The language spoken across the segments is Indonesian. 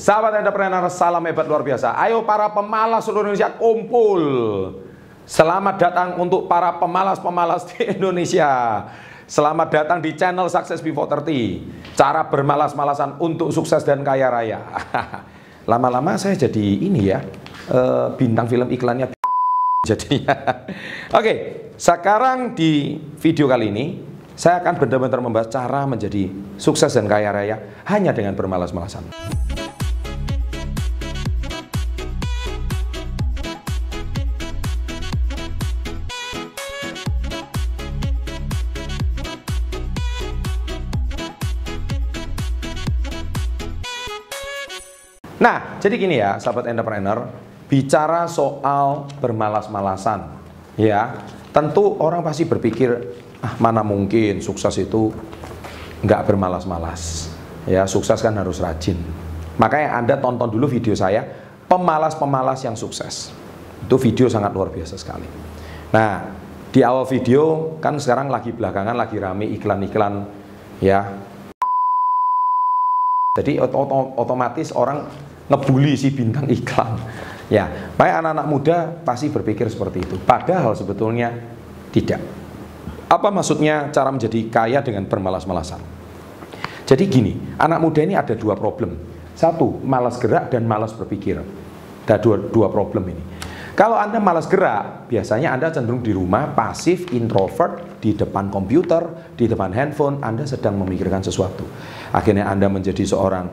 Sahabat entrepreneur, salam hebat luar biasa. Ayo para pemalas seluruh Indonesia kumpul. Selamat datang untuk para pemalas-pemalas di Indonesia. Selamat datang di channel Success Before 30. Cara bermalas-malasan untuk sukses dan kaya raya. Lama-lama saya jadi ini ya, eh, bintang film iklannya jadinya. Oke, sekarang di video kali ini saya akan benar-benar membahas cara menjadi sukses dan kaya raya hanya dengan bermalas-malasan. Nah, jadi gini ya, sahabat entrepreneur, bicara soal bermalas-malasan, ya, tentu orang pasti berpikir, ah mana mungkin sukses itu nggak bermalas-malas, ya, sukses kan harus rajin. Makanya Anda tonton dulu video saya, pemalas-pemalas yang sukses. Itu video sangat luar biasa sekali. Nah, di awal video kan sekarang lagi belakangan lagi rame iklan-iklan ya jadi otomatis orang ngebully si bintang iklan. Ya, baik anak-anak muda pasti berpikir seperti itu. Padahal sebetulnya tidak. Apa maksudnya cara menjadi kaya dengan bermalas-malasan? Jadi gini, anak muda ini ada dua problem. Satu, malas gerak dan malas berpikir. Ada dua, dua problem ini. Kalau Anda malas gerak, biasanya Anda cenderung di rumah, pasif, introvert, di depan komputer, di depan handphone, Anda sedang memikirkan sesuatu. Akhirnya Anda menjadi seorang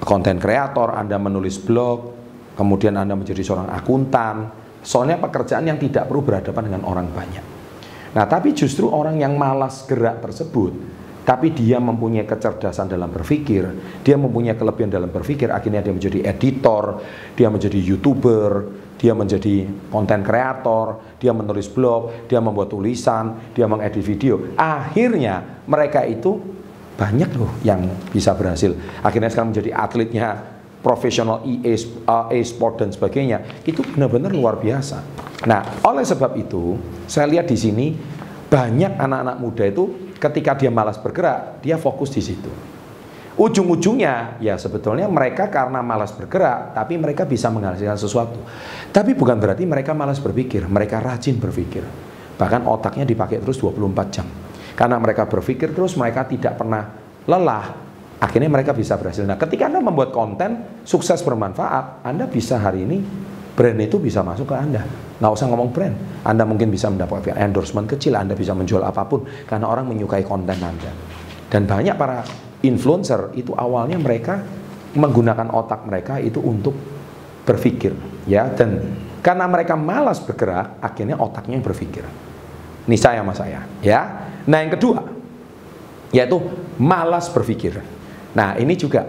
konten kreator, Anda menulis blog, kemudian Anda menjadi seorang akuntan. Soalnya pekerjaan yang tidak perlu berhadapan dengan orang banyak. Nah, tapi justru orang yang malas gerak tersebut, tapi dia mempunyai kecerdasan dalam berpikir, dia mempunyai kelebihan dalam berpikir, akhirnya dia menjadi editor, dia menjadi youtuber, dia menjadi konten kreator, dia menulis blog, dia membuat tulisan, dia mengedit video. Akhirnya mereka itu banyak loh yang bisa berhasil. Akhirnya sekarang menjadi atletnya profesional EA, uh, e-sport dan sebagainya. Itu benar-benar luar biasa. Nah, oleh sebab itu, saya lihat di sini banyak anak-anak muda itu ketika dia malas bergerak, dia fokus di situ. Ujung-ujungnya ya sebetulnya mereka karena malas bergerak, tapi mereka bisa menghasilkan sesuatu. Tapi bukan berarti mereka malas berpikir, mereka rajin berpikir. Bahkan otaknya dipakai terus 24 jam. Karena mereka berpikir terus, mereka tidak pernah lelah. Akhirnya mereka bisa berhasil. Nah, ketika Anda membuat konten sukses bermanfaat, Anda bisa hari ini brand itu bisa masuk ke Anda. Nggak usah ngomong brand. Anda mungkin bisa mendapatkan endorsement kecil, Anda bisa menjual apa pun karena orang menyukai konten Anda. Dan banyak para influencer itu awalnya mereka menggunakan otak mereka itu untuk berpikir, ya. Dan karena mereka malas bergerak, akhirnya otaknya yang berpikir. Ini saya sama saya, ya. Nah yang kedua, yaitu malas berpikir. Nah ini juga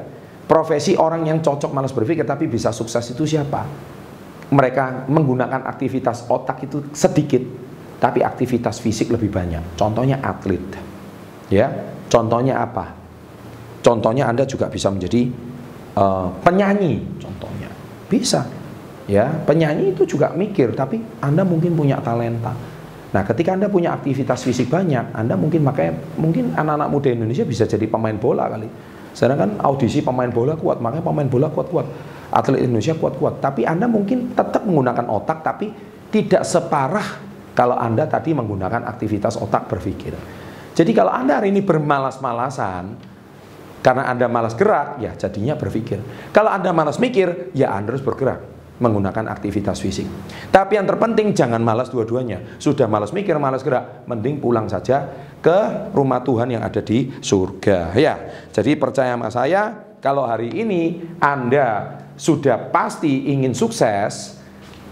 profesi orang yang cocok malas berpikir tapi bisa sukses itu siapa? Mereka menggunakan aktivitas otak itu sedikit, tapi aktivitas fisik lebih banyak. Contohnya atlet, ya. Contohnya apa? Contohnya Anda juga bisa menjadi uh, penyanyi, contohnya bisa, ya. Penyanyi itu juga mikir, tapi Anda mungkin punya talenta Nah, ketika Anda punya aktivitas fisik banyak, Anda mungkin makanya mungkin anak-anak muda Indonesia bisa jadi pemain bola kali. Sekarang kan audisi pemain bola kuat, makanya pemain bola kuat-kuat. Atlet Indonesia kuat-kuat. Tapi Anda mungkin tetap menggunakan otak, tapi tidak separah kalau Anda tadi menggunakan aktivitas otak berpikir. Jadi kalau Anda hari ini bermalas-malasan, karena Anda malas gerak, ya jadinya berpikir. Kalau Anda malas mikir, ya Anda harus bergerak menggunakan aktivitas fisik. Tapi yang terpenting jangan malas dua-duanya. Sudah malas mikir, malas gerak, mending pulang saja ke rumah Tuhan yang ada di surga. Ya. Jadi percaya sama saya, kalau hari ini Anda sudah pasti ingin sukses,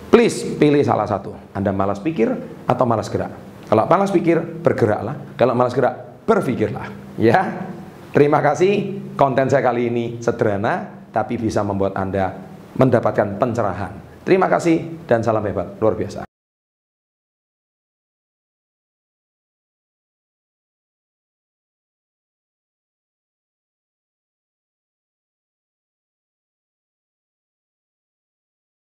please pilih salah satu. Anda malas pikir atau malas gerak. Kalau malas pikir, bergeraklah. Kalau malas gerak, berpikirlah. Ya. Terima kasih. Konten saya kali ini sederhana tapi bisa membuat Anda mendapatkan pencerahan. Terima kasih dan salam hebat luar biasa.